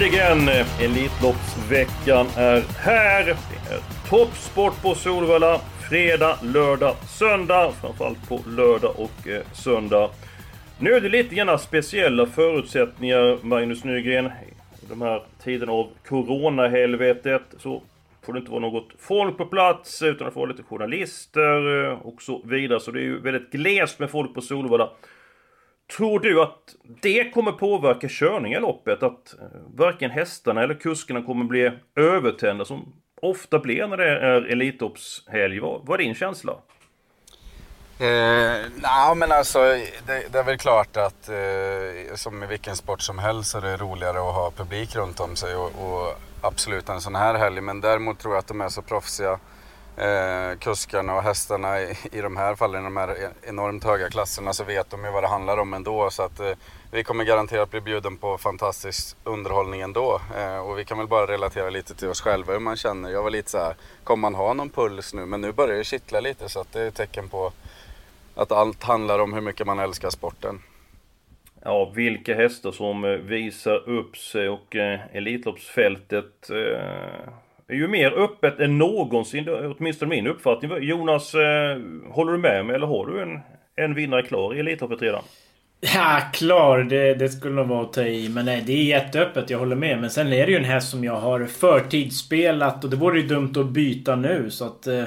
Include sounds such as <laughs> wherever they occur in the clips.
Äntligen! Elitloppsveckan är här. Det är toppsport på Solvalla. Fredag, lördag, söndag. Framförallt på lördag och eh, söndag. Nu är det lite grann speciella förutsättningar, Magnus Nygren. I de här tiderna av coronahelvetet. så får det inte vara något folk på plats, utan det får vara lite journalister eh, och så vidare. Så det är ju väldigt glest med folk på Solvalla. Tror du att det kommer påverka körningen i loppet? Att eh, varken hästarna eller kuskarna kommer bli övertända som ofta blir när det är Elitloppshelg? Vad, vad är din känsla? Eh, Nej men alltså det, det, är väl klart att eh, som i vilken sport som helst så är det roligare att ha publik runt om sig och, och absolut en sån här helg. Men däremot tror jag att de är så proffsiga eh, kuskarna och hästarna i, i de här fallen, i de här enormt höga klasserna, så vet de ju vad det handlar om ändå. Så att eh, vi kommer garanterat bli bjuden på fantastisk underhållning ändå. Eh, och vi kan väl bara relatera lite till oss själva hur man känner. Jag var lite så här, kommer man ha någon puls nu? Men nu börjar det kittla lite så att det är ett tecken på att allt handlar om hur mycket man älskar sporten. Ja, vilka hästar som eh, visar upp sig och eh, Elitloppsfältet eh, ju mer öppet än någonsin, åtminstone min uppfattning. Jonas, eh, håller du med mig eller har du en, en vinnare klar i Elitloppet redan? Ja, klar. Det, det skulle nog vara att ta i. Men nej, det är jätteöppet. Jag håller med. Men sen är det ju en häst som jag har förtidsspelat och det vore ju dumt att byta nu. Så att... Eh,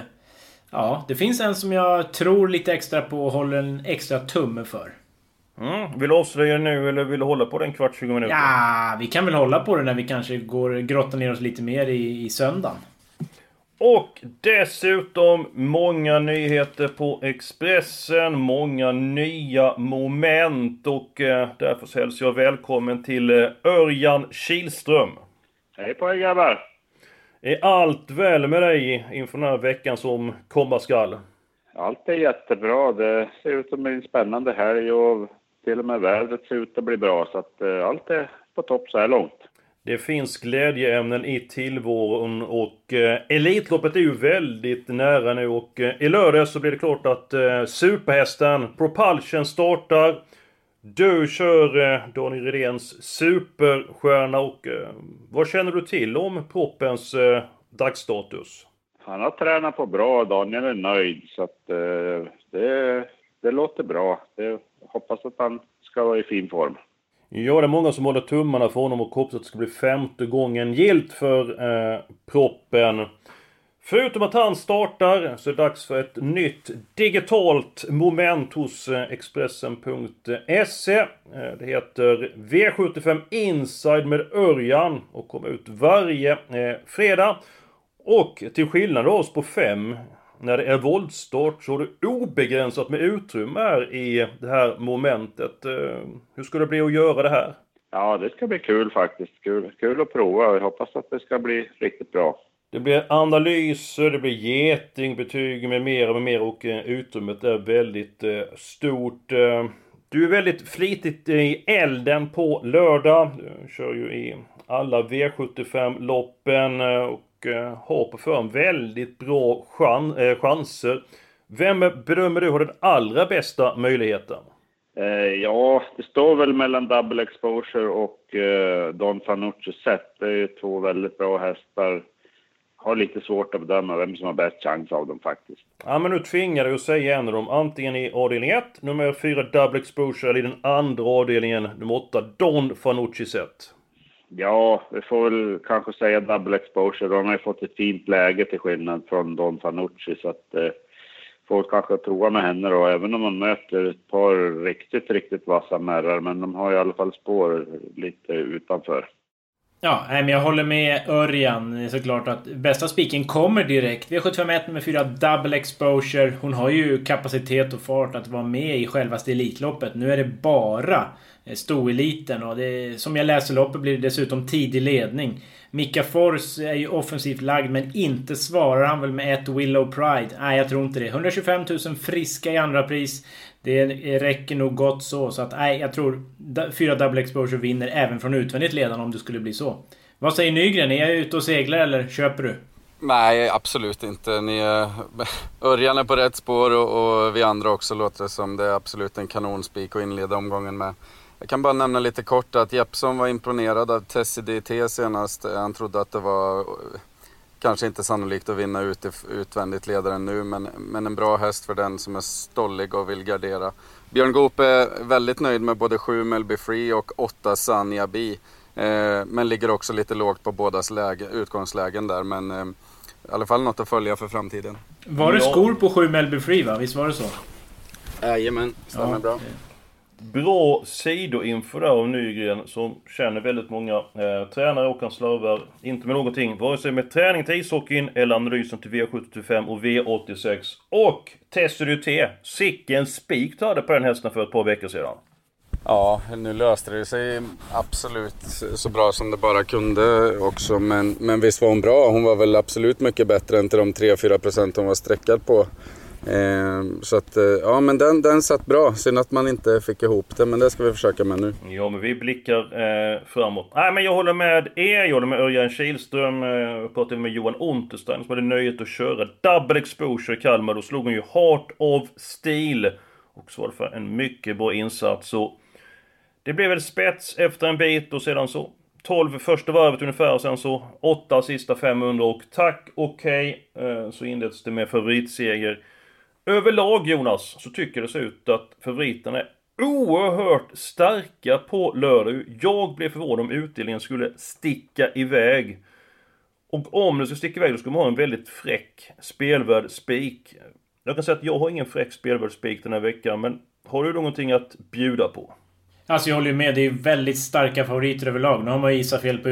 ja, det finns en som jag tror lite extra på och håller en extra tumme för. Mm. Vill du avslöja nu eller vill du hålla på den kvart, 20 minuter? Ja, vi kan väl hålla på det när vi kanske går grottar ner oss lite mer i, i söndagen. Och dessutom många nyheter på Expressen, många nya moment och eh, därför så hälsar jag välkommen till eh, Örjan Kihlström. Hej på er grabbar! Är allt väl med dig inför den här veckan som komma skall? Allt är jättebra. Det ser ut som en spännande helg och till och med vädret ser ut att bli bra så att eh, allt är på topp så här långt. Det finns glädjeämnen i tillvaron och eh, Elitloppet är ju väldigt nära nu och eh, i lördag så blir det klart att eh, superhästen Propulsion startar. Du kör eh, Daniel Redéns superstjärna och eh, vad känner du till om proppens eh, dagsstatus? Han har tränat på bra, Daniel är nöjd så att eh, det, det låter bra. Det, hoppas att han ska vara i fin form. Ja, det är många som håller tummarna för honom och hoppas att det ska bli femte gången gilt för eh, proppen. Förutom att han startar så är det dags för ett nytt digitalt moment hos eh, Expressen.se. Eh, det heter V75 Inside med Örjan och kommer ut varje eh, fredag. Och till skillnad av oss på fem när det är våldstart så har du obegränsat med utrymme här i det här momentet. Eh, hur ska det bli att göra det här? Ja, det ska bli kul faktiskt. Kul, kul att prova. Jag hoppas att det ska bli riktigt bra. Det blir analyser, det blir getingbetyg med mera med mera och eh, utrymmet är väldigt eh, stort. Du är väldigt flitigt i elden på lördag. Du kör ju i alla V75-loppen och Eh, har på förhand väldigt bra chans, eh, chanser. Vem bedömer du har den allra bästa möjligheten? Eh, ja, det står väl mellan Double Exposure och eh, Don Fanucci Set. Det är ju två väldigt bra hästar. Har lite svårt att bedöma vem som har bäst chans av dem faktiskt. Ja, men nu tvingar du att säga en av dem. Antingen i avdelning 1, nummer 4 Double Exposure, eller i den andra avdelningen, nummer 8 Don Fanucci Set. Ja, vi får väl kanske säga double exposure. De har ju fått ett fint läge till skillnad från Don Fanucci så att eh, folk kanske prova med henne då, även om man möter ett par riktigt, riktigt vassa märrar. Men de har i alla fall spår lite utanför. Ja, men jag håller med Örjan såklart att bästa spiken kommer direkt. V751 nummer 4, double exposure. Hon har ju kapacitet och fart att vara med i självaste Elitloppet. Nu är det bara Eh, stoeliten och det, som jag läser loppet blir det dessutom tidig ledning. Mika Fors är ju offensivt lagd men inte svarar han väl med ett Willow Pride. Nej, jag tror inte det. 125 000 friska i andra pris. Det räcker nog gott så. Så att nej, jag tror fyra double exposure vinner även från utvändigt ledande om det skulle bli så. Vad säger Nygren? Är jag ute och seglar eller köper du? Nej, absolut inte. Ni är, <laughs> Örjan är på rätt spår och, och vi andra också låter det som. Det är absolut en kanonspik att inleda omgången med. Jag kan bara nämna lite kort att Jeppsson var imponerad av Tessie DT senast. Han trodde att det var kanske inte sannolikt att vinna ut, utvändigt ledaren nu, men, men en bra häst för den som är stollig och vill gardera. Björn Goop är väldigt nöjd med både 7 Melby Free och 8 Sanja Bi. Eh, men ligger också lite lågt på bådas läge, utgångslägen där. Men eh, i alla fall något att följa för framtiden. Var det skor på 7 Melby Free va? Visst var det så? Jajamän, stämmer ja. bra bra sidoinfo där av Nygren som känner väldigt många eh, tränare och han slavar. inte med någonting. Vare sig med träning till ishockeyn eller analysen till V75 och V86. Och Tessudy T. Sicken spik du hade på den hästen för ett par veckor sedan. Ja, nu löste det sig absolut så bra som det bara kunde också. Men, men visst var hon bra. Hon var väl absolut mycket bättre än till de 3-4% hon var sträckad på. Eh, så att, eh, ja men den, den satt bra. Synd att man inte fick ihop det, men det ska vi försöka med nu. Ja, men vi blickar eh, framåt. Nej, men jag håller med er. Jag håller med Örjan Kihlström. Eh, jag pratade med Johan Unterstein som hade nöjet att köra double exposure i Kalmar. Då slog hon ju Heart of Steel. Och svarade för en mycket bra insats. Så det blev väl spets efter en bit och sedan så 12 första varvet ungefär och sen så 8 sista 500 och tack okej okay, så inleds det med favoritseger Överlag Jonas, så tycker det ser ut att favoriterna är oerhört starka på lördag. Jag blev förvånad om utdelningen skulle sticka iväg. Och om den skulle sticka iväg då skulle man ha en väldigt fräck spelvärd spik. Jag kan säga att jag har ingen fräck spelvärd spik den här veckan, men har du någonting att bjuda på? Alltså jag håller ju med. Det är väldigt starka favoriter överlag. Nu har man ju gissat fel på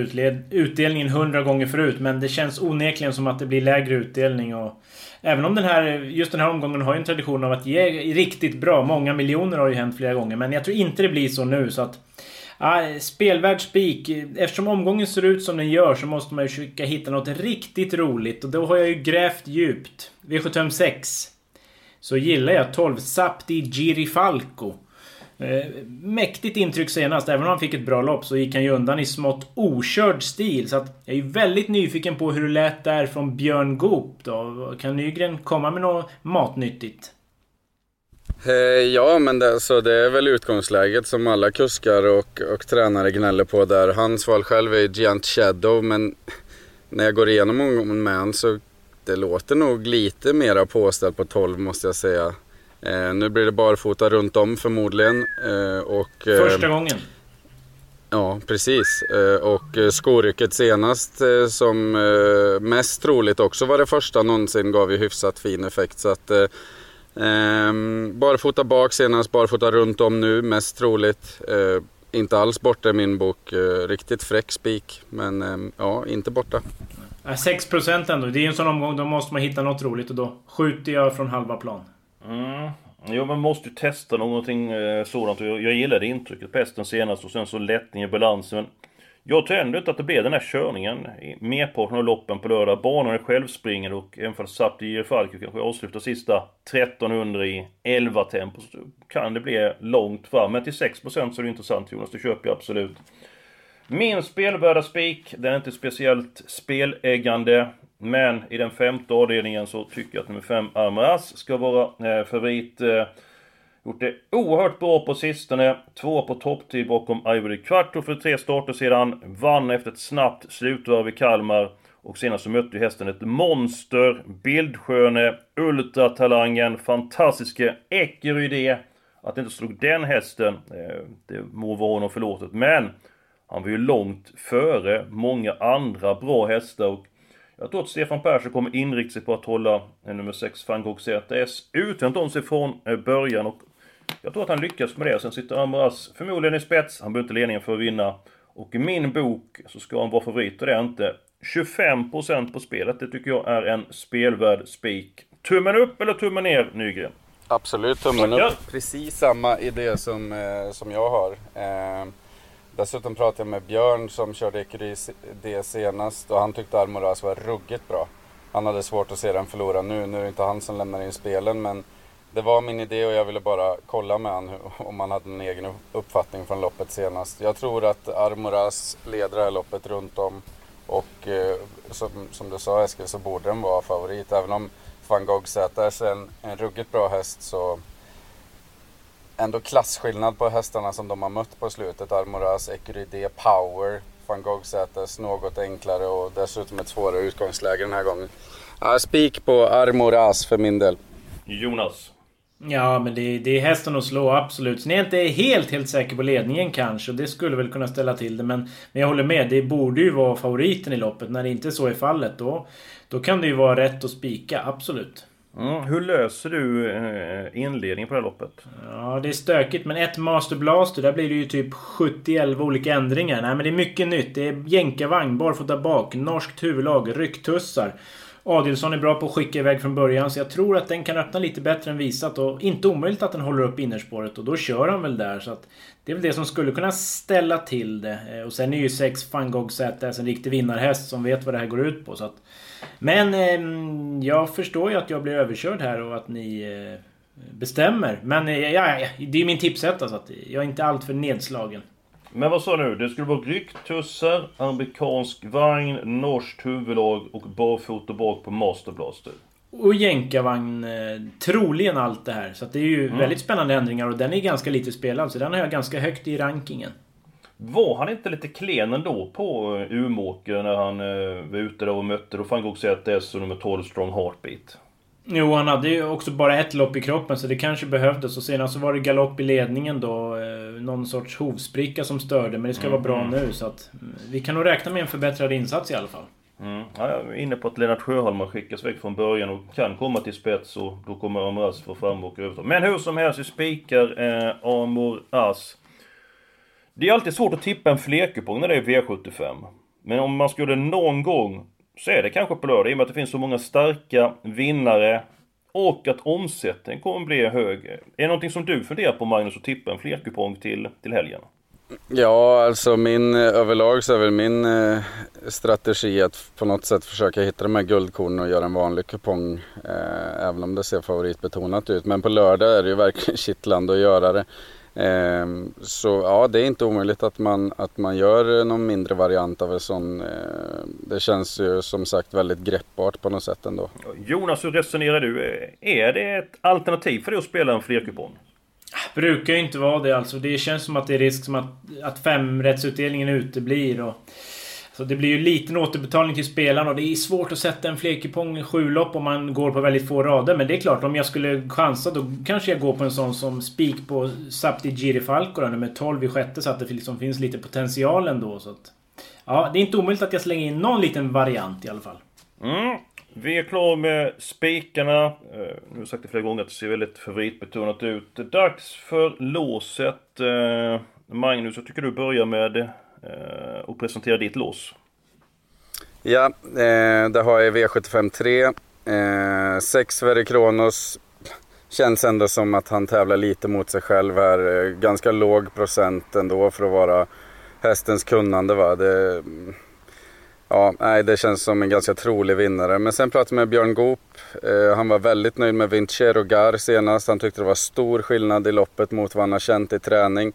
utdelningen hundra gånger förut. Men det känns onekligen som att det blir lägre utdelning. Och Även om den här, just den här omgången har ju en tradition av att ge riktigt bra. Många miljoner har ju hänt flera gånger. Men jag tror inte det blir så nu. Så att... Ja, spelvärd spik. Eftersom omgången ser ut som den gör så måste man ju försöka hitta något riktigt roligt. Och då har jag ju grävt djupt. V756. Så gillar jag 12 Sapti Girifalco. Eh, mäktigt intryck senast. Även om han fick ett bra lopp så gick han ju undan i smått okörd stil. Så att jag är väldigt nyfiken på hur det lät där från Björn Goop då. Kan Nygren komma med något matnyttigt? Eh, ja, men det, så det är väl utgångsläget som alla kuskar och, och tränare gnäller på där. Hans val själv är Giant Shadow, men när jag går igenom honom med honom så det låter nog lite mera påställt på 12 måste jag säga. Eh, nu blir det barfota runt om förmodligen. Eh, och, eh, Första gången? Ja, precis. Eh, och eh, skorycket senast eh, som mest troligt också var det första någonsin gav ju hyfsat fin effekt. Så att, barfota bak senast, barfota runt om nu mest troligt. inte alls borta i min bok. riktigt fräck spik. Men ja, inte borta. 6% ändå. Det är en sån omgång, då måste man hitta något roligt och då skjuter jag från halva plan. Mm. Jo, man måste ju testa någonting eh, sådant. Jag, jag gillade intrycket på hästen senast och sen så lättning i balansen. Men jag tror ändå inte att det blir den här körningen. Merparten av loppen på lördag. Banan är självspringande och även för Sapti Falco kanske avslutar sista 1300 i 11 tempo så kan det bli långt fram. Men till 6% så är det intressant Jonas, det köper jag absolut. Min spelvärda spik, den är inte speciellt speläggande. Men i den femte avdelningen så tycker jag att nummer 5 Armaras ska vara eh, favorit. Eh, gjort det oerhört bra på sistone. Två på topptid bakom Ivory Quattro för tre starter sedan. Vann efter ett snabbt slutvarv i Kalmar. Och senast så mötte ju hästen ett monster. Bildsköne, ultratalangen, fantastiske Eckerydé. Att det inte slog den hästen, eh, det må vara honom förlåtet. Men han var ju långt före många andra bra hästar. Och jag tror att Stefan Persson kommer inrikta sig på att hålla nummer 6 Van Gogh ZS om sig från eh, början och jag tror att han lyckas med det. Sen sitter Amaras förmodligen i spets. Han behöver inte ledningen för att vinna. Och i min bok så ska han vara favorit och det är inte. 25% på spelet, det tycker jag är en spelvärd spik. Tummen upp eller tummen ner Nygren? Absolut tummen upp. Ja. Precis samma idé som, eh, som jag har. Eh, dessutom pratade jag med Björn som körde Ecurie D senast och han tyckte Almoraz var ruggigt bra. Han hade svårt att se den förlora nu. Nu är det inte han som lämnar in spelen men det var min idé och jag ville bara kolla med han om han hade en egen uppfattning från loppet senast. Jag tror att Armoras leder det här loppet runt om och eh, som, som, du sa Eskil så borde den vara favorit. Även om van Gogh är en, en ruggigt bra häst så ändå klasskillnad på hästarna som de har mött på slutet. Armoras, Ecuride, Power, van Gogh Säters något enklare och dessutom ett svårare utgångsläge den här gången. Spik på Armoras för min del. Jonas? Ja, men det, det är hästen att slå, absolut. Sen är jag inte helt, helt säker på ledningen kanske. Och det skulle väl kunna ställa till det. Men, men jag håller med. Det borde ju vara favoriten i loppet. När det inte så är fallet, då, då kan det ju vara rätt att spika. Absolut. Mm, hur löser du eh, inledningen på det här loppet? Ja, det är stökigt. Men ett Master Blaster, där blir det ju typ 70-11 olika ändringar. Nej, men det är mycket nytt. Det är jänkarvagn, barfota bak, norskt huvudlag, rycktussar. Adilsson är bra på att skicka iväg från början, så jag tror att den kan öppna lite bättre än visat. Och inte omöjligt att den håller upp innerspåret och då kör han väl där. Så att det är väl det som skulle kunna ställa till det. Eh, och sen är ju 6 van Gogh ZS en riktig vinnarhäst som vet vad det här går ut på. Så att, men eh, jag förstår ju att jag blir överkörd här och att ni eh, bestämmer. Men eh, ja, det är min tipsetta så att jag är inte alltför nedslagen. Men vad sa du? Det skulle vara rycktussar, amerikansk vagn, norskt huvudlag och barfota bak på Masterblaster. Och jänkarvagn. Eh, troligen allt det här. Så det är ju mm. väldigt spännande ändringar och den är ganska lite spelad. Så den har jag ganska högt i rankingen. Var han inte lite klen ändå på uh, Umeåker när han uh, var ute där och mötte då Van Gogh ZS och nummer 12 Strong Heartbeat? Jo, han hade ju också bara ett lopp i kroppen så det kanske behövdes. Och senast så var det galopp i ledningen då. Eh, någon sorts hovspricka som störde. Men det ska mm. vara bra mm. nu så att... Mm, vi kan nog räkna med en förbättrad insats i alla fall. Mm. Ja, jag är inne på att Lennart Sjöholm har skickats väck från början och kan komma till spets och då kommer Amor As få fram och överta. Men hur som helst, vi spikar eh, Amor As. Det är alltid svårt att tippa en flerkupong när det är V75. Men om man skulle någon gång så är det kanske på lördag i och med att det finns så många starka vinnare och att omsättningen kommer bli hög. Är det någonting som du funderar på Magnus att tippa en flerkupong till, till helgen? Ja, alltså min överlag så är väl min eh, strategi att på något sätt försöka hitta de här guldkornen och göra en vanlig kupong. Eh, även om det ser favoritbetonat ut. Men på lördag är det ju verkligen <laughs> kittlande att göra det. Ehm, så ja, det är inte omöjligt att man, att man gör någon mindre variant av en sån. Eh, det känns ju som sagt väldigt greppbart på något sätt ändå. Jonas, hur resonerar du? Är det ett alternativ för dig att spela en flerkupong? Brukar ju inte vara det alltså. Det känns som att det är risk som att, att femrättsutdelningen uteblir. Och så det blir ju liten återbetalning till spelarna och det är svårt att sätta en flerkupong i sju lopp om man går på väldigt få rader. Men det är klart, om jag skulle chansa då kanske jag går på en sån som spik på Sapti Girifalco nummer 12 i sjätte så att det liksom finns lite potential ändå. Så att, ja, det är inte omöjligt att jag slänger in någon liten variant i alla fall. Mm. Vi är klara med spikarna. Uh, nu har jag sagt det flera gånger att det ser väldigt favoritbetonat ut. Dags för låset. Uh, Magnus, jag tycker du börjar med Eh, och presentera ditt lås. Ja, eh, det har jag V75 3. Eh, 6 Verikronos. Känns ändå som att han tävlar lite mot sig själv här. Eh, ganska låg procent ändå för att vara hästens kunnande. Va? Det, mm, ja, nej, det känns som en ganska trolig vinnare. Men sen pratade jag med Björn Goop. Eh, han var väldigt nöjd med Vincero Gar senast. Han tyckte det var stor skillnad i loppet mot vad han har känt i träning.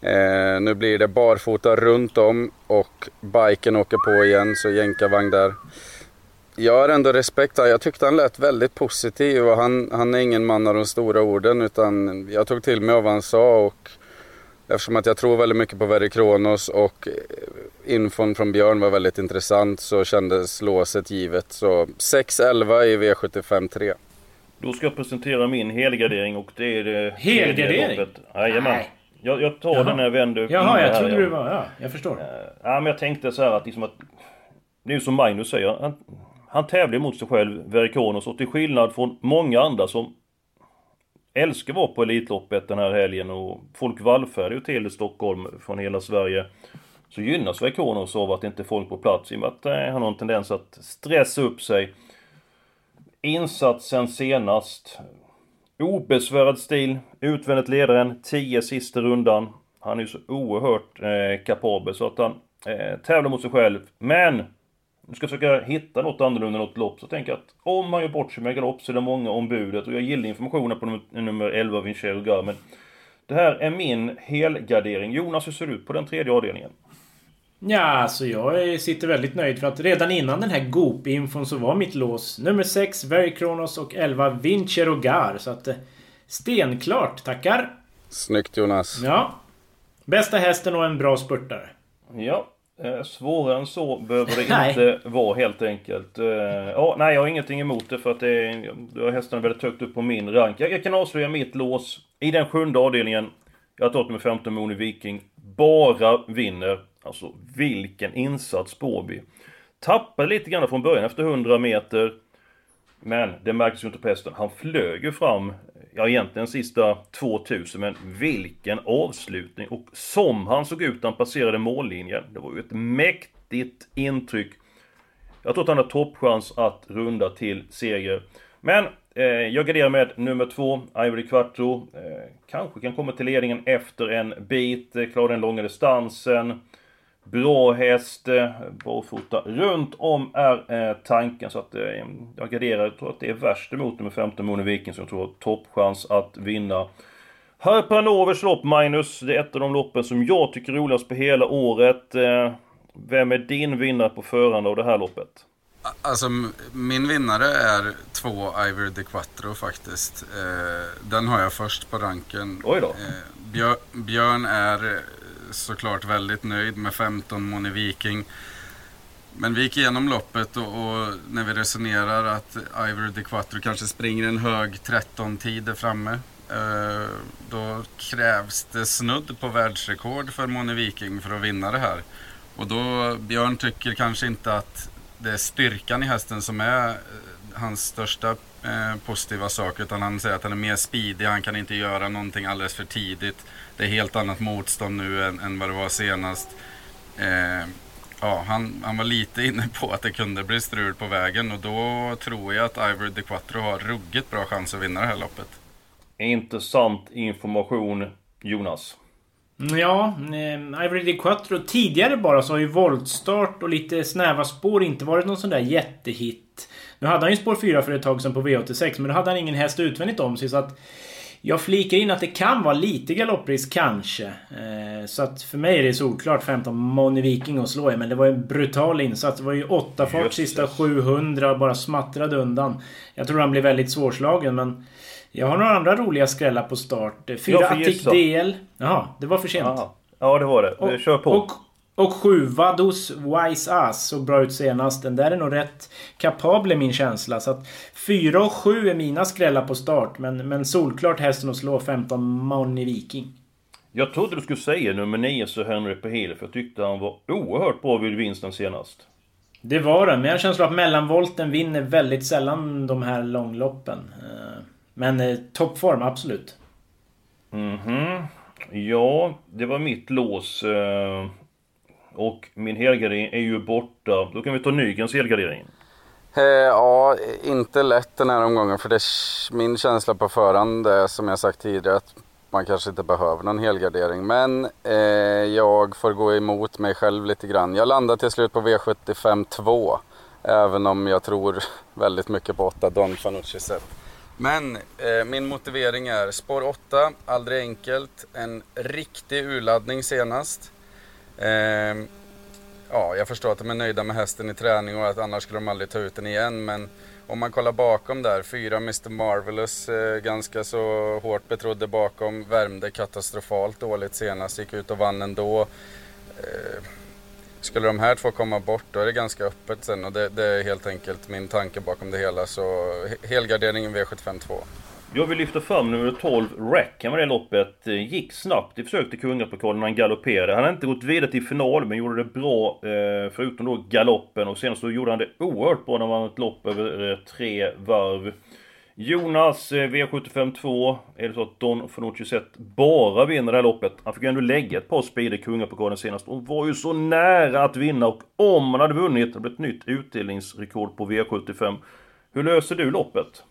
Eh, nu blir det barfota runt om och biken åker på igen, så jänkarvagn där. Jag har ändå respekt Jag tyckte han lät väldigt positiv och han, han är ingen man av de stora orden utan jag tog till mig av vad han sa och eftersom att jag tror väldigt mycket på Verry Kronos och infon från Björn var väldigt intressant så kändes låset givet. Så 6-11 i V75 3. Då ska jag presentera min helgardering och det är det... Helgardering? Jajamän. Jag, jag tar Jaha. den när jag vänder upp Jaha, jag trodde du var... Ja, jag förstår. Ja, men jag tänkte så här att liksom att... Det är ju som Magnus säger. Han, han tävlar mot sig själv, Verikonos, och till skillnad från många andra som älskar vara på Elitloppet den här helgen och folk vallfärdar ju till Stockholm från hela Sverige. så gynnas Vaikonos av att det inte är folk på plats i och med att eh, han har en tendens att stressa upp sig. Insatsen senast. Obesvärad stil, utvändigt ledaren, 10 sista rundan. Han är ju så oerhört eh, kapabel så att han eh, tävlar mot sig själv. Men! Nu ska jag försöka hitta något annorlunda, något lopp. Så jag tänker att om han gör bort sig med galopp så är det många ombudet. Och jag gillar informationen på nummer, nummer 11, Vincero Garmen. Det här är min helgardering. Jonas, hur ser du ut på den tredje avdelningen? Ja, alltså jag sitter väldigt nöjd för att redan innan den här Goop-infon så var mitt lås nummer 6 Verikronos och 11 Vincerogar. Så att eh, stenklart, tackar! Snyggt Jonas! Ja. Bästa hästen och en bra spurtare. Ja, eh, svårare än så behöver det <laughs> inte vara helt enkelt. Eh, ja, nej, jag har ingenting emot det för att det är, då är hästarna väldigt högt upp på min rank. Jag, jag kan avslöja mitt lås i den sjunde avdelningen. Jag har tagit med 15 Moni Viking. Bara vinner. Alltså vilken insats Spårby. Tappade lite grann från början efter 100 meter. Men det märktes ju inte på hästen. Han flög ju fram, ja egentligen sista 2000, men vilken avslutning! Och som han såg ut när han passerade mållinjen. Det var ju ett mäktigt intryck. Jag tror att han har toppchans att runda till seger. Men eh, jag garderar med nummer två, Ivory Quattro. Eh, kanske kan komma till ledningen efter en bit, eh, klara den långa distansen. Bra häst, eh, barfota. Runt om är eh, tanken så att eh, jag garderar. Jag tror att det är värst emot nummer 15 Mone Viking som jag tror har toppchans att vinna. Harpanovers lopp Magnus, det är ett av de loppen som jag tycker är roligast på hela året. Eh, vem är din vinnare på förhand av det här loppet? Alltså min vinnare är två Ivory de Quattro faktiskt. Den har jag först på ranken. Oj då. Björ, Björn är såklart väldigt nöjd med 15 Moni Viking. Men vi gick igenom loppet och, och, när vi resonerar att Ivory de Quattro kanske springer en hög 13-tid där framme. Eh, då krävs det snudd på världsrekord för Moni Viking för att vinna det här. Och då, Björn tycker kanske inte att det är styrkan i hästen som är eh, hans största eh, positiva sak. Utan han säger att han är mer speedig, han kan inte göra någonting alldeles för tidigt. Det är helt annat motstånd nu än, än vad det var senast. Eh, ja, han, han var lite inne på att det kunde bli strul på vägen och då tror jag att Ivory de Quattro har ruggigt bra chans att vinna det här loppet. Intressant information, Jonas. Ja, eh, Ivory de Quattro. Tidigare bara så har ju voltstart och lite snäva spår inte varit någon sån där jättehit. Nu hade han ju spår 4 för ett tag sedan på V86, men då hade han ingen häst utvändigt om sig så att... Jag flikar in att det kan vara lite galopprisk kanske. Eh, så att för mig är det solklart 15 Moni Viking att slå i. Men det var en brutal insats. Det var ju 8 fart sista 700 bara smattrade undan. Jag tror han blir väldigt svårslagen men... Jag har några andra roliga skrällar på start. Fyra Attic DL. Jaha, det var för sent. Aha. Ja, det var det. Och, Kör på. Och, och sju Vados Wise Ass såg bra ut senast. Den där är nog rätt kapabel i min känsla. Så att fyra och sju är mina skrällar på start. Men, men solklart hästen att slå 15 Money Viking. Jag trodde du skulle säga nummer 9 så Henry på Hill. För jag tyckte han var oerhört bra vid vinsten senast. Det var den, men jag har känsla att mellanvolten vinner väldigt sällan de här långloppen. Men eh, toppform, absolut. Mhm. Mm ja, det var mitt lås. Och min helgardering är ju borta. Då kan vi ta Nygrens helgardering. Eh, ja, inte lätt den här omgången. För det, min känsla på förhand är som jag sagt tidigare att man kanske inte behöver någon helgardering. Men eh, jag får gå emot mig själv lite grann. Jag landar till slut på V75 2. Även om jag tror <laughs> väldigt mycket på 8 Don Fanucci set. Men eh, min motivering är spår 8, aldrig enkelt. En riktig urladdning senast. Eh, ja, jag förstår att de är nöjda med hästen i träning och att annars skulle de aldrig ta ut den igen. Men om man kollar bakom där, fyra Mr Marvelous, eh, ganska så hårt betrodde bakom, värmde katastrofalt dåligt senast, gick ut och vann ändå. Eh, skulle de här två komma bort då är det ganska öppet sen och det, det är helt enkelt min tanke bakom det hela. Så helgarderingen V752. Jag vill lyfta fram nummer 12, Rackham i det loppet. Eh, gick snabbt i försök till kungapokalen när han galopperade. Han har inte gått vidare till final men gjorde det bra eh, förutom då galoppen och sen så gjorde han det oerhört bra när han vann ett lopp över eh, tre varv. Jonas, V75 2. Är det så att Don Fonucci sett bara vinner det här loppet? Han fick ju ändå lägga ett par speeder kungapokalen senast och var ju så nära att vinna och om han hade vunnit hade det blivit ett nytt utdelningsrekord på V75. Hur löser du loppet?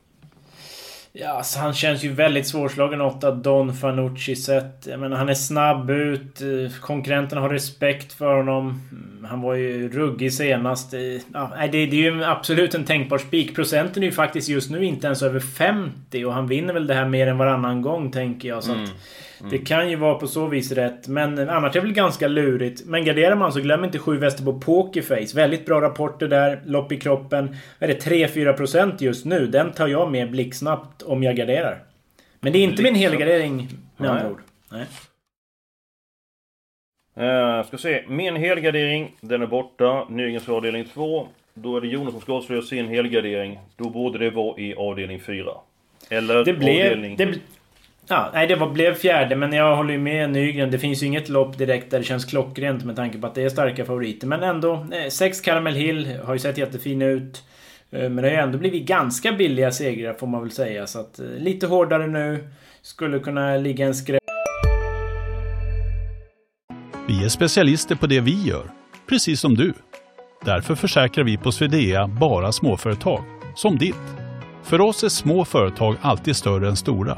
Ja, alltså han känns ju väldigt svårslagen åtta Don Fanucci sett. Jag menar, han är snabb ut. Eh, konkurrenterna har respekt för honom. Mm, han var ju ruggig senast. Ja, det, det är ju absolut en tänkbar spik. Procenten är ju faktiskt just nu inte ens över 50 och han vinner väl det här mer än varannan gång tänker jag. Så att mm. Det kan ju vara på så vis rätt. Men annars är det väl ganska lurigt. Men garderar man så glöm inte sju väster på Pokerface. Väldigt bra rapporter där. Lopp i kroppen. Är det? 3-4% just nu. Den tar jag med blixtsnabbt om jag garderar. Men det är inte min helgardering med andra ord. Nej. Uh, ska se, min helgardering, den är borta. Nygrens avdelning 2. Då är det Jonas som ska avslöja sin helgardering. Då borde det vara i avdelning 4. Eller Det blev... avdelning... Det, ja, nej, det var, blev fjärde, men jag håller ju med Nygren. Det finns ju inget lopp direkt där det känns klockrent med tanke på att det är starka favoriter. Men ändå, eh, sex Caramel Hill har ju sett jättefin ut. Eh, Men det har ju ändå blivit ganska billiga segrar får man väl säga. Så att eh, lite hårdare nu. Skulle kunna ligga en skräll. Vi är specialister på det vi gör, precis som du. Därför försäkrar vi på Swedea bara småföretag, som ditt. För oss är små företag alltid större än stora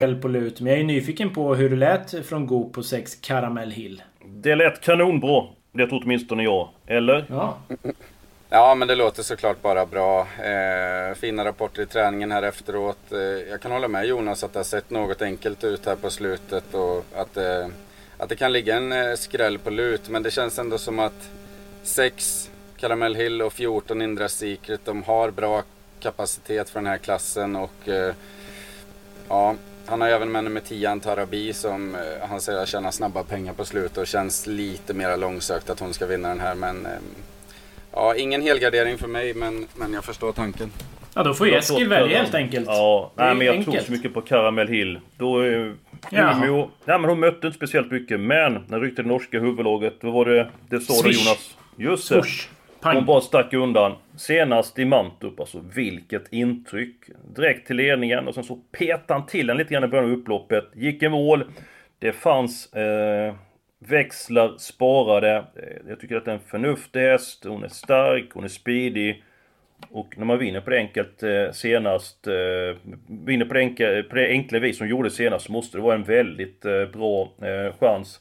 På lut. Men jag är nyfiken på hur det lät från Go på 6 Caramel Hill. Det lät kanonbra. Det tror åtminstone jag. Eller? Ja. Ja, men det låter såklart bara bra. Eh, fina rapporter i träningen här efteråt. Eh, jag kan hålla med Jonas att det har sett något enkelt ut här på slutet och att, eh, att det kan ligga en eh, skräll på lut. Men det känns ändå som att 6 Caramel Hill och 14 Indra Secret, de har bra kapacitet för den här klassen och eh, ja, han har även med nummer 10 Antarabi som eh, han säger tjänar snabba pengar på slutet och känns lite mer långsökt att hon ska vinna den här men eh, Ja, ingen helgardering för mig men, men jag förstår tanken. Ja, då får ju Eskil välja helt enkelt. Ja, nej, men jag enkelt. tror så mycket på Caramel Hill. Då... Eh. Umeå... Nej men hon mötte inte speciellt mycket. Men när ryckte det norska huvudlaget, då var det... Det sa det Swish. Jonas. Just det. Swoosh. Pang. Hon bara stack undan. Senast i Mantorp, alltså vilket intryck. Direkt till ledningen och sen så petade han till den lite grann i början av upploppet. Gick i mål. Det fanns eh, växlar sparade. Eh, jag tycker att det är en förnuftig häst. Hon är stark, hon är speedig. Och när man vinner på det enkelt eh, senast, eh, vinner på det, enkla, på det enkla vis som gjorde senast, så måste det vara en väldigt eh, bra eh, chans.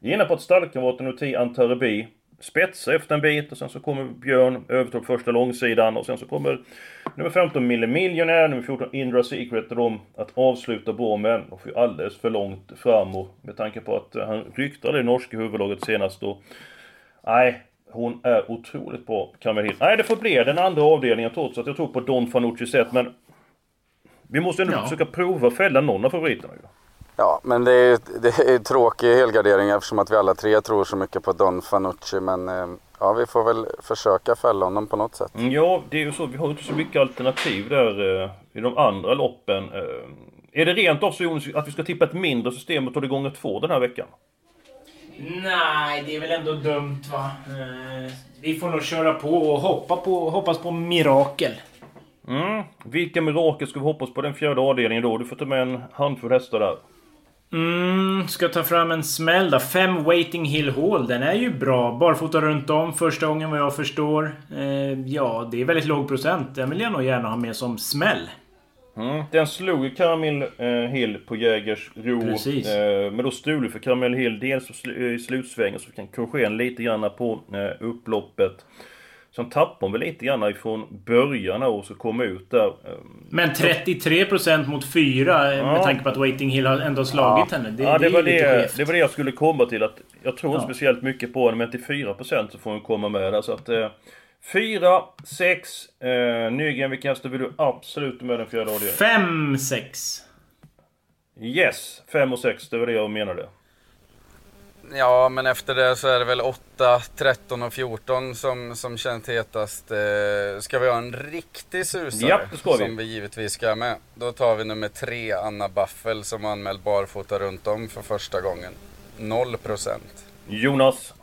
inne på att stallkamraten Uti Antarebi spetsar efter en bit och sen så kommer Björn övertog första långsidan och sen så kommer nummer 15 Mille Millionaire, nummer 14 Indra Secret och de att avsluta bra men de får ju alldeles för långt fram och med tanke på att eh, han ryktade det norska huvudlaget senast då. Nej, hon är otroligt bra, Caramel Hill. Nej, det får bli den andra avdelningen trots att jag tror på Don Fanucci sätt men vi måste ändå Ja. försöka prova att fälla någon av favoriterna ju. Ja, men det är, det är tråkig helgardering eftersom att vi alla tre tror så mycket på Don Fanucci. Men eh, ja, vi får väl försöka fälla honom på något sätt. Mm, Ja, det är ju så. Vi har inte så mycket alternativ där eh, i de andra loppen. Eh, är det rent av så Jonas, att vi ska tippa ett mindre system och ta det gånger två den här veckan? Nej, det är väl ändå dumt va? Eh, Vi får nog köra på och hoppa på, hoppas på mirakel. Mm. Vilka mirakel ska vi hoppas på den fjärde avdelningen då? Du får ta med en handfull hästar där. Mm, ska ta fram en smäll då. Fem Waiting Hill Hall. Den är ju bra. Barfota runt om första gången vad jag förstår. Eh, ja, det är väldigt låg procent. Den vill jag nog gärna ha med som smäll. Mm. Den slog ju Caramel eh, Hill på Jägers ro. Precis. Eh, men då stod det för Caramel Hill dels i slutsvängen så vi kan korrigera lite grann på eh, upploppet. Sen tappade hon väl lite grann ifrån början och så kom ut där. Eh, Men 33% mot 4 eh, med Ja. tanke på att Waiting Hill har ändå slagit henne. Det, ja, det, är var det, det var det jag skulle komma till. Att jag tror inte Ja. speciellt mycket på henne, men till 4% så får hon komma med där. Så att... Eh, 4, 6, eh, Nygren, vilka hästar vill du absolut med den fjärde avdelningen? 5, 6. Yes, 5 och 6, det var det jag menade. Ja, men efter det så är det väl 8, 13 och 14 som, som känns hetast. Eh, ska vi ha en riktig susare? Ja, det ska vi. Som vi givetvis ska ha med. Då tar vi nummer 3, Anna Baffel, som anmält barfota runt om för första gången. 0%. Jonas?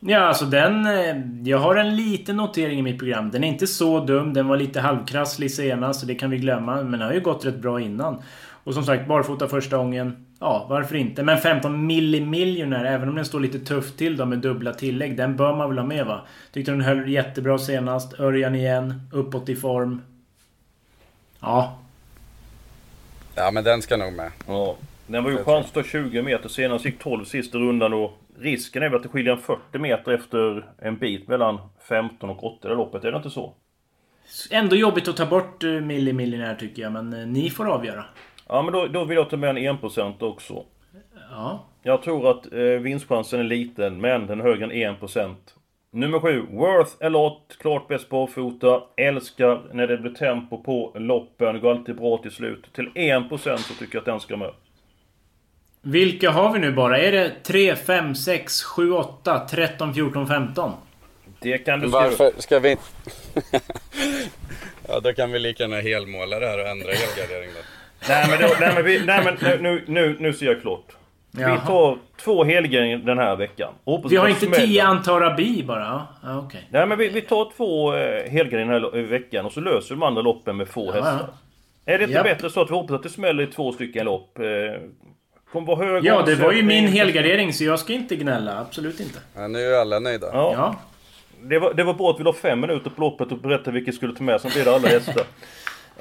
Ja, alltså den... eh, Jag har en liten notering i mitt program. Den är inte så dum. Den var lite halvkrasslig senast, så det kan vi glömma. Men den har ju gått rätt bra innan. Och som sagt, barfota första gången. Ja, varför inte? Men 15 millimiljoner, även om den står lite tufft till då med dubbla tillägg. Den bör man väl ha med va? Tyckte den höll jättebra senast. Örjan igen. Uppåt i form. Ja. Ja, men den ska nog med. Ja. Den var ju chans att ta 20 meter senast, gick 12 sista rundan och risken är väl att det skiljer en 40 meter efter en bit mellan 15 och 8 i loppet, är det inte så? Ändå jobbigt att ta bort eh, millimiljonär tycker jag, men eh, ni får avgöra. Ja men då, då vill jag ta med en 1% också. Ja. Jag tror att eh, vinstchansen är liten, men den är högre än 1%. Nummer 7, Worth a lot. Klart bäst barfota. Älskar när det blir tempo på loppen. Går alltid bra till slut. Till 1% så tycker jag att den ska med. Vilka har vi nu bara? Är det 3, 5, 6, 7, 8, 13, 14, 15? Det kan du skriva. Varför ska vi <laughs> Ja, då kan vi lika gärna helmåla det här och ändra helgardering då. Nej men, då, nej, men, vi, nej, men nu, nu, nu, nu ser jag klart. Vi Jaha. tar två helgarderingar den här veckan. Hoppas Vi har det inte. 10 Antarabi bara? Ja okej. Nej men vi, vi tar två eh, den här veckan och så löser vi de andra loppen med få Ja, hästar. Är det inte Japp. bättre så att vi hoppas att det smäller i två stycken lopp? Eh, kommer vara hög Ja, det var ju min helgardering så jag ska inte gnälla. Absolut inte. Ja, nu är alla nöjda. Ja, Ja. det, var, det var bra att vi la fem minuter på loppet och berättade vilka vi skulle ta med. Sen blir det alla <laughs> hästar.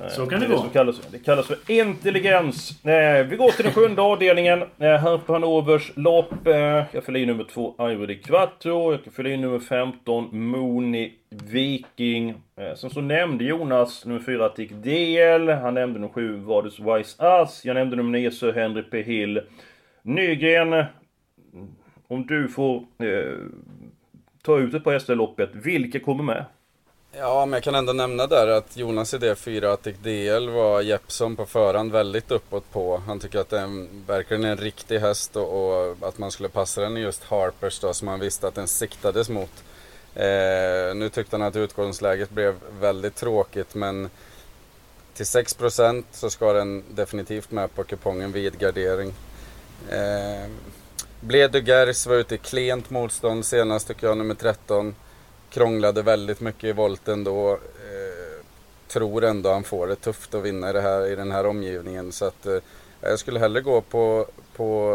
Så kan Det, det gå. kallas, det kallas för intelligens. Eh, vi går till den sjunde avdelningen. Eh, här på Hannovers lopp. Eh, jag fyller in nummer två Ivory di Quattro. Jag fylla in nummer 15 Moni Viking. Sen så nämnde Jonas nummer 4 Tick DL. Han nämnde nummer 7 Vadus Wise Us. Jag nämnde nummer 9 Sir Henry P Hill. Nygren. Om du får eh, ta ut ett par hästar i loppet. Vilka kommer med? Ja, men jag kan ändå nämna där att Jonas idé 4 Attic DL var Jeppson på förhand väldigt uppåt på. Han tycker att det verkligen är en riktig häst och, och att man skulle passa den i just Harpers då som han visste att den siktades mot. Eh, nu tyckte han att utgångsläget blev väldigt tråkigt men till 6% så ska den definitivt med på kupongen vid gardering. Eh, Bledu Gers var ute i klent motstånd senast tycker jag, nummer 13 krånglade väldigt mycket i volten då. Eh, tror ändå han får det tufft att vinna i, det här, i den här omgivningen. Så att, eh, jag skulle hellre gå på, på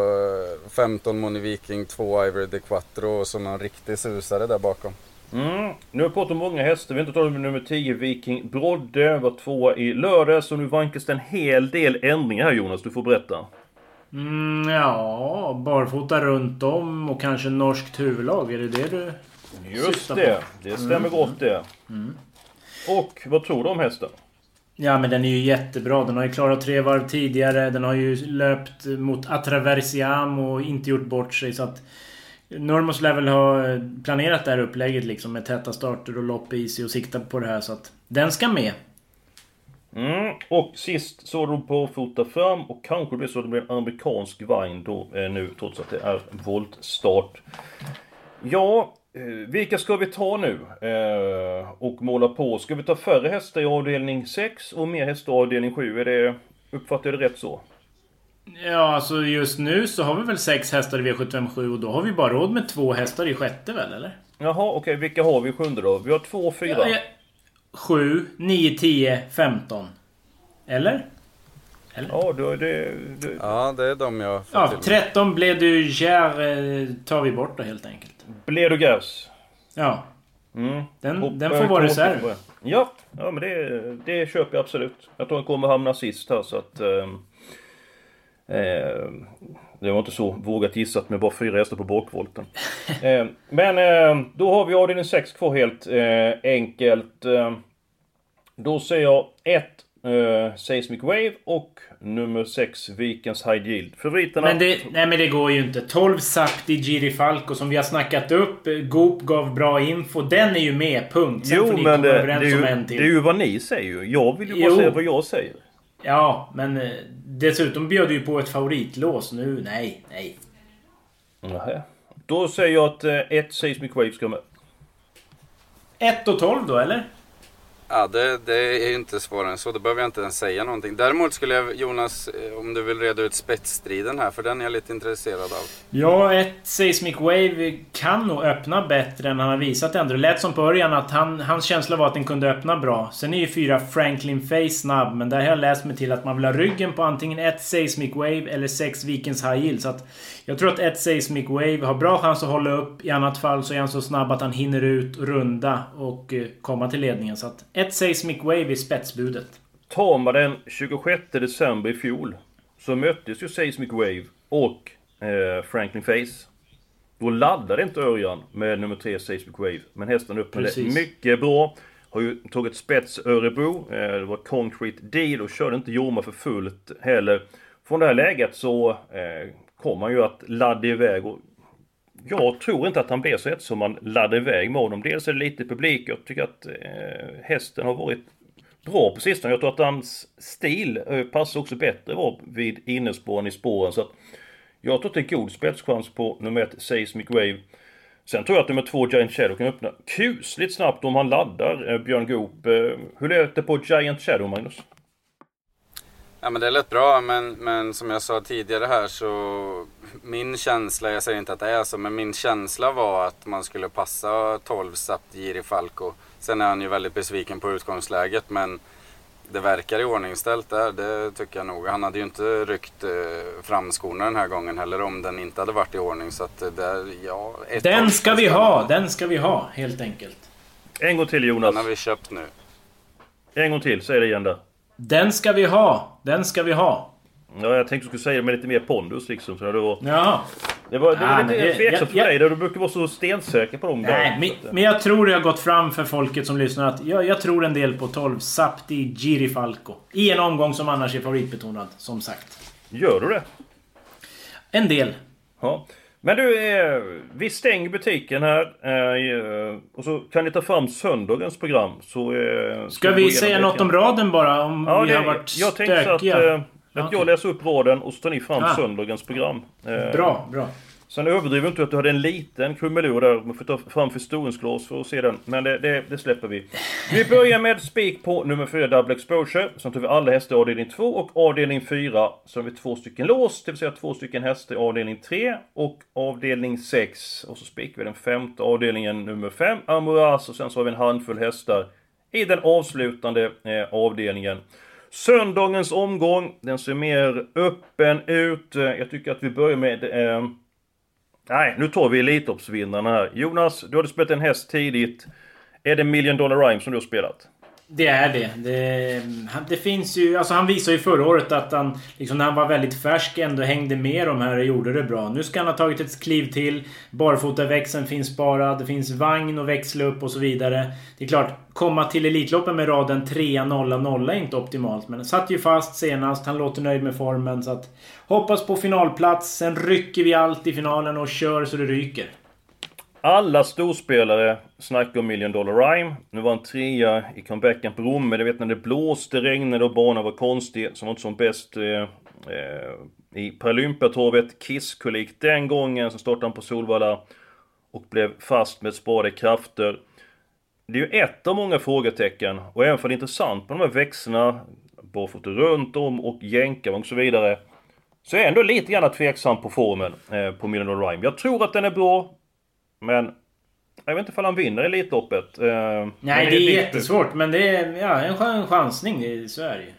eh, 15 Moni Viking, 2 Ivory de Quattro och så någon riktig susare där bakom. Mm. Nu har vi pratat om många hästar. Vi har inte talat om nummer 10, Viking Brodde. Var tvåa i lördags. Och nu vankas det en hel del ändringar här Jonas. Du får berätta. Mm, ja, barfota runt om och kanske norskt huvudlag. Är det det du... Just Syftar det. på. Det stämmer gott det. Och vad tror du om hästen? Ja men den är ju jättebra. Den har ju klarat tre varv tidigare. Den har ju löpt mot Atraversiam och inte gjort bort sig så att... Normos lär väl ha planerat det här upplägget liksom med täta starter och lopp i sig och sikta på det här så att... Den ska med. Mm. Och sist så på fota fram och kanske det blir så att det blir en amerikansk vagn då eh, nu trots att det är voltstart. Ja, vilka ska vi ta nu? Eh, och måla på? Ska vi ta färre hästar i avdelning 6 och mer hästar i avdelning 7? Är det... Uppfattar jag det rätt så? Ja alltså just nu så har vi väl sex hästar i V757 och då har vi bara råd med två hästar i sjätte väl eller? Jaha, okej. Vilka har vi i sjunde då? Vi har två och fyra. Ja, ja. 7, 9, 10, 15. Eller? Ja, då är det... det Ja, det är de jag Ja, till mig. 13 blev du Gère eh, tar vi bort då helt enkelt. Blev du gas? Ja. Mm. Den, den får vara reserv. Ja, ja men det, det köper jag absolut. Jag tror han kommer hamna sist här så att... ehm, det var inte så vågat gissat med bara fyra hästar på bakvolten. <laughs> Ehm, men ehm, då har vi avdelning 6 kvar helt eh, enkelt. Ehm, då säger jag 1 eh, Seismic Wave och nummer 6 Vikens High Yield. Favoriterna? Men det, nej men det går ju inte. 12 Sakti Giri Falco som vi har snackat upp. Goop gav bra info. Den är ju med, punkt. Sen får Jo ni men komma det, det, överens är om ju, en det till. är ju vad ni säger. Jag vill ju bara Jo. säga vad jag säger. Ja, men eh, Dessutom bjöd du ju på ett favoritlås nu. Nej, nej. Nej. Då säger jag att eh, ett Seismic Wave ska med. 1 och 12 då, eller? Ja, det, det är ju inte svårare än så. Då behöver jag inte ens säga någonting. Däremot skulle jag, Jonas, eh, om du vill reda ut spetsstriden här, för den är jag lite intresserad av. Ja, ett Seismic Wave kan nog öppna bättre än han har visat ändå. Det lät som på början att han, hans känsla var att den kunde öppna bra. Sen är ju fyra Franklin Face snabb, men där har jag läst mig till att man vill ha ryggen på antingen ett Seismic Wave eller sex Vikings High Yield. Så att jag tror att ett Seismic Wave har bra chans att hålla upp. I annat fall så är han så snabb att han hinner ut, runda och eh, komma till ledningen. Så att ett Seismic Wave är spetsbudet. Tar man den 26 december i fjol så möttes ju Seismic Wave och eh, Franklin Face. Då laddade inte Örjan med nummer 3 Seismic Wave. Men hästen öppnade Precis. mycket bra. Har ju tagit spets Örebro. Eh, det var Concrete Deal och körde inte Jorma för fullt heller. Från det här läget så eh, kommer han ju att ladda iväg. Och jag tror inte att han blir så ett som man laddar iväg med honom. Dels är det lite publik. Jag tycker att eh, hästen har varit bra på sistone. Jag tror att hans stil eh, passar också bättre var vid innerspåren i spåren. Så att jag tror att det är god spetschans på nummer ett Seismic Wave. Sen tror jag att nummer två Giant Shadow kan öppna kusligt snabbt om han laddar eh, Björn Goop. Eh, hur lät det på Giant Shadow Magnus? Ja men det lät bra men, men som jag sa tidigare här så min känsla, jag säger inte att det är så, men min känsla var att man skulle passa 12 Sapt Giri Falco. Sen är han ju väldigt besviken på utgångsläget men det verkar i ordningställt där, det tycker jag nog. Han hade ju inte ryckt eh, fram skorna den här gången heller om den inte hade varit i ordning. Så att eh, där, ja, ett Den ska vi ha! Den ska vi ha, helt enkelt. En gång till Den Jonas. har vi köpt nu. En gång till, säg det igen där. Den ska vi ha! Den ska vi ha! Ja, jag tänkte att du skulle säga det med lite mer pondus liksom. Så det var, Jaha. det var, det var Ah, lite men tveksamt för jag- dig. där Du brukar vara så stensäker på dem där. Nej, men, Så att, men jag tror det har gått fram för folket som lyssnar att jag, jag tror en del på 12 Sapti Giri Falco. I en omgång som annars är favoritbetonad, som sagt. Gör du det? En del. Ja. Men du, eh, vi stänger butiken här. Eh, och så kan ni ta fram söndagens program. Så, eh, Ska vi säga något om raden bara? Om Ja, vi det, har varit jag tänkte att, stökiga? eh, att Okej. jag läser upp raden och så tar ni fram Ah. söndagens program. Eh, Bra, bra. Sen överdriver inte att du hade en liten krumelur där. Man får ta fram förstoringsglas för att se den. Men det, det, det släpper vi. Vi börjar med spik på nummer 4 Double Exposure. Sen tar vi alla hästar i avdelning 2 och avdelning 4. Så har vi två stycken lås, det vill säga två stycken hästar i avdelning 3 och avdelning 6. Och så spikar vi den femte avdelningen nummer 5, Amoras. Och sen så har vi en handfull hästar i den avslutande eh, avdelningen. Söndagens omgång, den ser mer öppen ut. Eh, jag tycker att vi börjar med... Eh, nej, nu tar vi Elitloppsvinnarna här. Jonas, du hade spelat en häst tidigt. Är det Million Dollar Rhyme som du har spelat? Det är det. det. Det finns ju... Alltså han visade ju förra året att han, liksom när han var väldigt färsk, ändå hängde med de här och gjorde det bra. Nu ska han ha tagit ett kliv till. Barfotaväxeln finns bara. Det finns vagn och växla upp och så vidare. Det är klart, komma till Elitloppen med raden 3 0 0 är inte optimalt. Men han satt ju fast senast. Han låter nöjd med formen. Så att hoppas på finalplats. Sen rycker vi allt i finalen och kör så det ryker. Alla storspelare snackar om Million Dollar Rhyme. Nu var han trea i comebacken på Romme. Det vet när det blåste, regnade och banan var konstig. så var inte som bäst eh, eh, i Paralympiatorvet. Kisskolik den gången. Sen startade han på Solvalla. Och blev fast med sparade krafter. Det är ju ett av många frågetecken. Och även för det är intressant med de här växlarna. Barfota runt om och jänkarvagn och så vidare. Så är jag ändå lite grann tveksam på formen eh, på Million Rhyme. Jag tror att den är bra. Men jag vet inte ifall han vinner Elitloppet. Eh, Nej, det är lite- jättesvårt. Men det är ja, en, en chansning. Det är, så är det ju.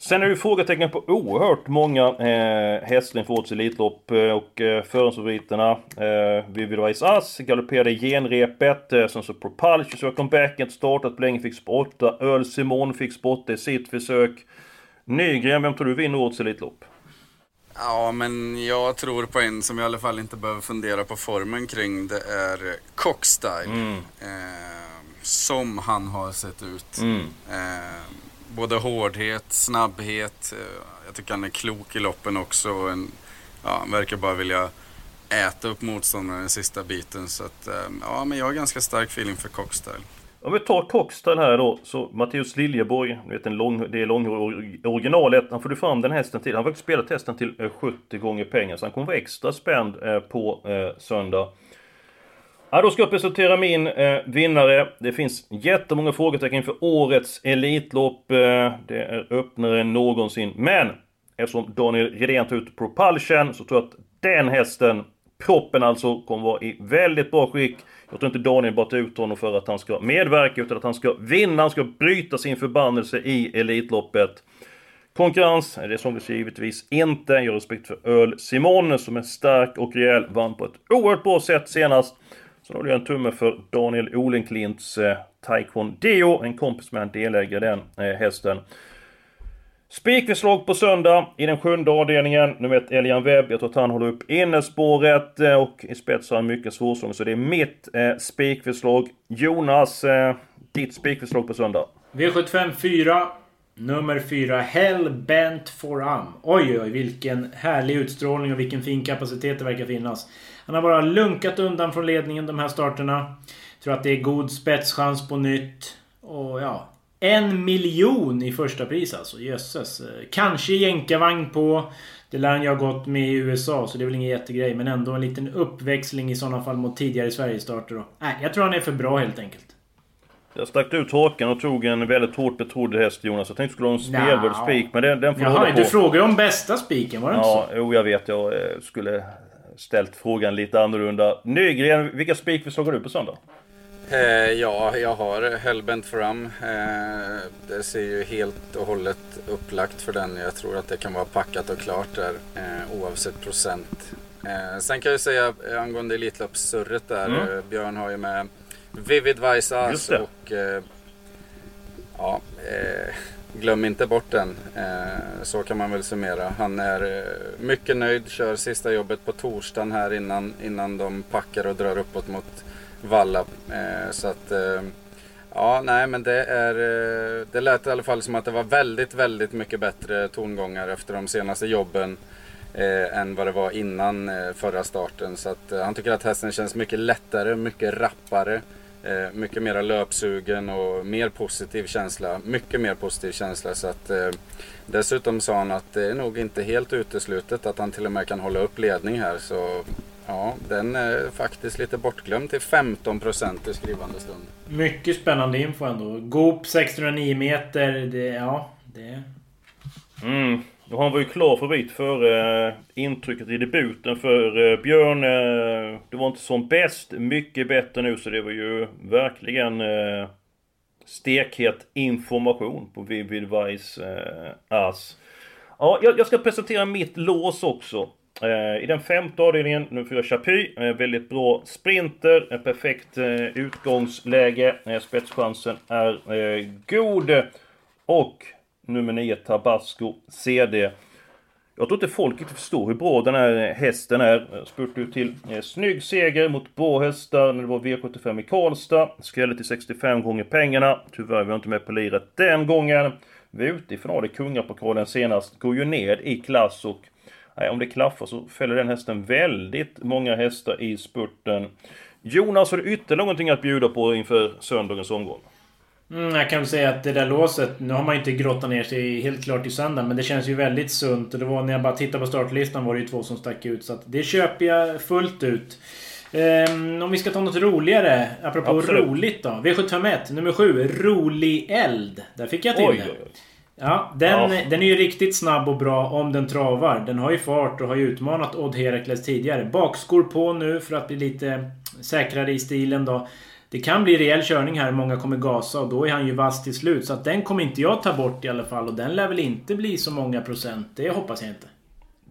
Sen är det ju frågetecken på oerhört många eh, hästar inför årets Elitlopp. Eh, och eh, förhandsfavoriterna. Eh, Vivid Vice Ass galopperade i genrepet. Eh, sen så Propulsion så comebacken inte startat länge. Fick spotta. Öl Simon fick spotta i sitt försök. Nygren, vem tror du vinner årets Elitlopp? Ja, men jag tror på en som jag i alla fall inte behöver fundera på formen kring. Det är Cockstyle. Eh, som han har sett ut. Eh, både hårdhet, snabbhet. Eh, jag tycker han är klok i loppen också. och En, ja, han verkar bara vilja äta upp motståndaren den sista biten. Så att, eh, ja, men jag har ganska stark feeling för Cockstyle. Om vi tar Cockstyle här då, så Matteus Liljeborg, vet en lång, det är långhårig originalet, han får du fram den hästen till. Han har faktiskt spelat hästen till eh, 70 gånger pengar, så han kommer vara extra spänd på söndag. Ja, då ska jag presentera min eh, vinnare. Det finns jättemånga frågetecken inför årets Elitlopp. Eh, det är öppnare än någonsin. Men eftersom Daniel Redén tar ut Propulsion så tror jag att den hästen, proppen alltså, kommer vara i väldigt bra skick. Jag tror inte Daniel bara tar ut honom för att han ska medverka, utan att han ska vinna, han ska bryta sin förbannelse i Elitloppet. Konkurrens, det såg givetvis inte. Jag har respekt för Öl Simon som är stark och rejäl, vann på ett oerhört bra sätt senast. Så då håller jag en tumme för Daniel Olenklints eh, Deo, en kompis med en delägare den eh, hästen. Spikförslag på söndag i den sjunde avdelningen. Nu vet Elian Webb. Jag tror att han håller upp innerspåret eh, och i spets har han mycket svårsång. Så det är mitt eh, spikförslag. Jonas, eh, ditt spikförslag på söndag? V75 4. Nummer 4, Hell Bent for Am. Oj, oj, vilken härlig utstrålning och vilken fin kapacitet det verkar finnas. Han har bara lunkat undan från ledningen de här starterna. Tror att det är god spetschans på nytt. Och ja, en miljon i första pris alltså. Jösses. Kanske jänkarvagn på. Det lär han ju ha gått med i USA så det är väl ingen jättegrej. Men ändå en liten uppväxling i sådana fall mot tidigare Sverigestarter då. Nej, jag tror han är för bra helt enkelt. Jag stack ut hakan och tog en väldigt hårt betrodd häst Jonas. Jag tänkte skulle ha en spelvärd spik men den, den får Jaha, hålla på. du frågade om bästa spiken, var det ja, inte så? Jo, jag vet. Jag eh, skulle ställt frågan lite annorlunda. Nygren, vilka spikförslag har du på söndag? Eh, ja, jag har Hellbent fram. Eh, det ser ju helt och hållet upplagt för den. Jag tror att det kan vara packat och klart där eh, oavsett procent. Eh, sen kan jag säga eh, angående Elitloppssurret där. Mm. Eh, Björn har ju med Vivid Vice och ja, glöm inte bort den. Eh, så kan man väl summera. Han är eh, mycket nöjd. Kör sista jobbet på torsdagen här innan, innan de packar och drar uppåt mot Valla. Eh, så att ja, nej men det är Det lät i alla fall som att det var väldigt, väldigt mycket bättre tongångar efter de senaste jobben. Eh, än vad det var innan förra starten. Så att, han tycker att hästen känns mycket lättare, mycket rappare. Eh, mycket mera löpsugen och mer positiv känsla. Mycket mer positiv känsla. Så att, eh, dessutom sa han att det är nog inte helt uteslutet att han till och med kan hålla upp ledning här. Så ja, den är faktiskt lite bortglömd till 15% i skrivande stund. Mycket spännande info ändå. Goop 609 meter. Det, ja, det... Mm. Och han var ju klar favorit för eh, intrycket i debuten för eh, Björn. Eh, det var inte som bäst, mycket bättre nu så det var ju verkligen eh, stekhet information på Vivid Vice eh, Ass. Ja, jag, jag ska presentera mitt lås också. Eh, I den femte avdelningen, nummer 4 Chapuis, eh, väldigt bra sprinter, eh, perfekt eh, utgångsläge, eh, spetschansen är eh, god. Och nummer 9 Tabasco CD. Jag tror inte folk inte förstår hur bra den här hästen är. Spurtade ut till eh, snygg seger mot bra hästar när det var V75 i Karlstad. Skrällde till 65 gånger pengarna. Tyvärr var jag inte med på liret den gången. Vi är ute i final i Kungapokalen senast. Går ju ner i klass och nej, om det klaffar så fäller den hästen väldigt många hästar i spurten. Jonas, har du ytterligare någonting att bjuda på inför söndagens omgång? Mm, jag kan säga att det där låset, nu har man ju inte grottat ner sig helt klart i söndag, men det känns ju väldigt sunt. Och det var när jag bara tittade på startlistan var det ju två som stack ut. Så att det köper jag fullt ut. Ehm, om vi ska ta något roligare, apropå Absolut. roligt då. V751, nummer 7, Rolig Eld. Där fick jag till Oj, det. oj, oj. Ja, den, Ja. den är ju riktigt snabb och bra om den travar. Den har ju fart och har ju utmanat Odd Herakles tidigare. Bakskor på nu för att bli lite säkrare i stilen då. Det kan bli rejäl körning här, många kommer gasa och då är han ju vass till slut. Så att den kommer inte jag ta bort i alla fall och den lär väl inte bli så många procent. Det hoppas jag inte.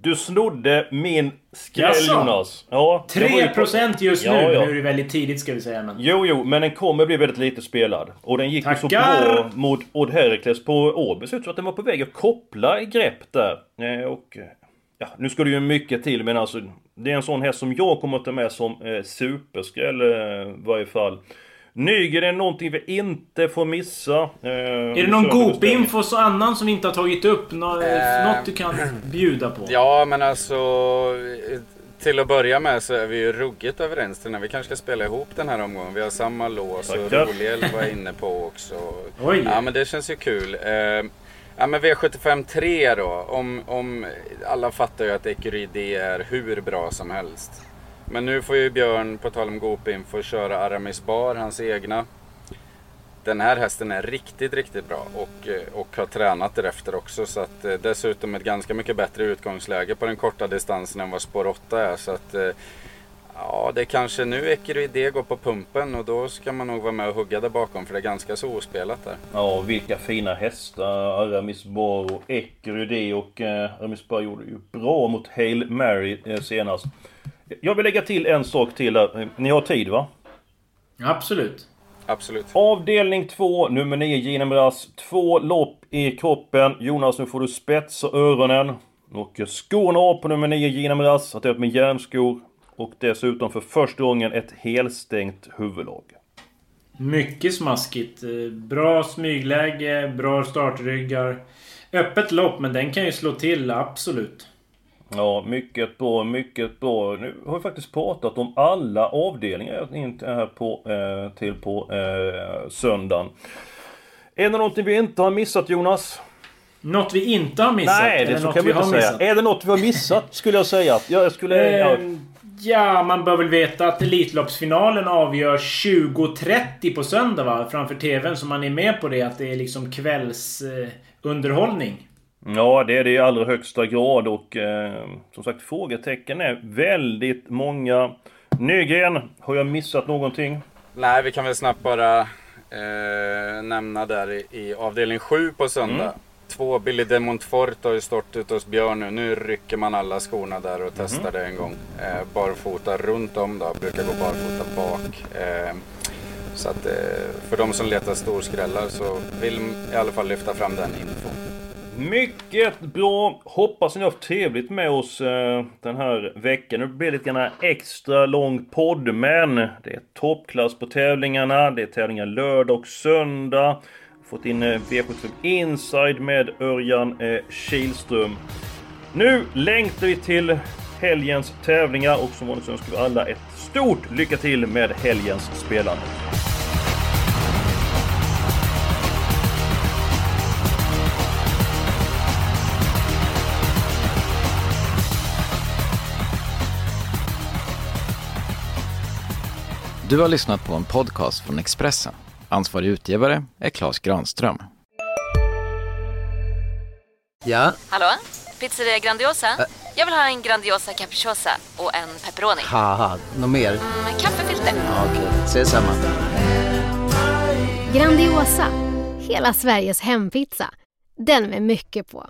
Du snodde min skräll Jaså? Jonas. Ja, det var ju 3% just nu. Ja, ja. Nu är det väldigt tidigt ska vi säga men... Jo, jo, men den kommer bli väldigt lite spelad. Och den gick ju så Tackar! bra mot Odd Heracles på Åby. Så som att den var på väg att koppla i grepp där. Eh, och... Ja, nu det ju mycket till men alltså Det är en sån häst som jag kommer att ta med som eh, superskräll eh, i varje fall. Nygren är någonting vi inte får missa. Eh, Är det någon Goop-info så annan som vi inte har tagit upp? Nå Eh, Något du kan bjuda på? Ja, men alltså till att börja med så är vi ju ruggigt överens till när vi kanske ska spela ihop den här omgången. Vi har samma lås och Tackar. Roliel var inne på också. Oj. Ja men det känns ju kul. Eh, ja men V75 3 då. Om, om, alla fattar ju att Ecurie D är hur bra som helst. Men nu får ju Björn, på tal om Gopin, köra Aramis Bar, hans egna. Den här hästen är riktigt, riktigt bra och, eh, och har tränat därefter också. Så att, eh, dessutom ett ganska mycket bättre utgångsläge på den korta distansen än vad spår 8 är. Så att, eh, ja, det är kanske nu D går på pumpen och då ska man nog vara med och hugga där bakom för det är ganska så ospelat där. Ja, vilka fina hästar. Aramis Bar och Ekerudé och eh, Aramis Bar gjorde ju bra mot Hail Mary eh, senast. Jag vill lägga till en sak till där. Ni har tid va? Absolut. Absolut. Avdelning 2, nummer 9, Gina Miraz. Två lopp i kroppen. Jonas, nu får du spetsa öronen. Och skorna av på nummer 9, Gina Miraz. Har tagit med järnskor. Och dessutom för första gången ett helstängt huvudlag. Mycket smaskigt. Eh, Bra smygläge, bra startryggar. Öppet lopp, men den kan ju slå till, absolut. Ja, mycket bra, mycket bra. Nu har vi faktiskt pratat om alla avdelningar inte är här på, eh, till på eh, söndagen. Är det någonting vi inte har missat Jonas? Något vi inte har missat? Nej, det så kan vi inte säga. missat? Är det något vi har missat skulle jag säga. Jag skulle... Ja, Eh, Ja, man bör väl veta att Elitloppsfinalen avgörs 20.30 på söndag va? Framför TVn, så man är med på det. Att det är liksom kvällsunderhållning. Eh, ja, det är det i allra högsta grad och eh, som sagt frågetecken är väldigt många. Nygren, har jag missat någonting? Nej, vi kan väl snabbt bara eh, nämna där i, i avdelning 7 på söndag. Två Billy Demontfort har ju stått ute hos Björn nu. Nu rycker man alla skorna där och testar det en gång. Eh, barfota runt om då, brukar gå barfota bak. Eh, så att eh, för de som letar storskrällar så vill i alla fall lyfta fram den infon. Mycket bra! Hoppas ni har haft trevligt med oss eh, den här veckan. Nu blir det lite grann extra lång podd, men det är toppklass på tävlingarna. Det är tävlingar lördag och söndag. Fått in eh, V75 Inside med Örjan eh, Kihlström. Nu längtar vi till helgens tävlingar och som vanligt så önskar vi alla ett stort lycka till med helgens spelande. Du har lyssnat på en podcast från Expressen. Ansvarig utgivare är Klas Granström. Ja, Hallå? Pizzeria Grandiosa? Jag vill ha en Grandiosa capriciosa och en pepperoni. något mer? Med kaffefilter. Ja, Okej, ses samma. Grandiosa, hela Sveriges hempizza. Den med mycket på.